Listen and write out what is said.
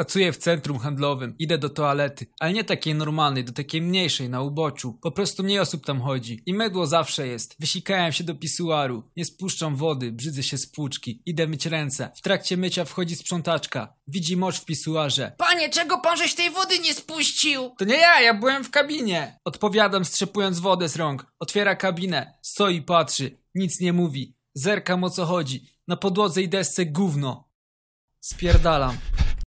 Pracuję w centrum handlowym, idę do toalety, ale nie takiej normalnej, do takiej mniejszej, na uboczu. Po prostu mniej osób tam chodzi. I mydło zawsze jest. Wysikałem się do pisuaru. Nie spuszczam wody, brzydzę się z płuczki. Idę myć ręce. W trakcie mycia wchodzi sprzątaczka. Widzi mocz w pisuarze. Panie, czego pan żeś tej wody nie spuścił? To nie ja, ja byłem w kabinie. Odpowiadam, strzepując wodę z rąk. Otwiera kabinę. Stoi, patrzy. Nic nie mówi. Zerkam o co chodzi. Na podłodze i desce gówno. Spierdalam.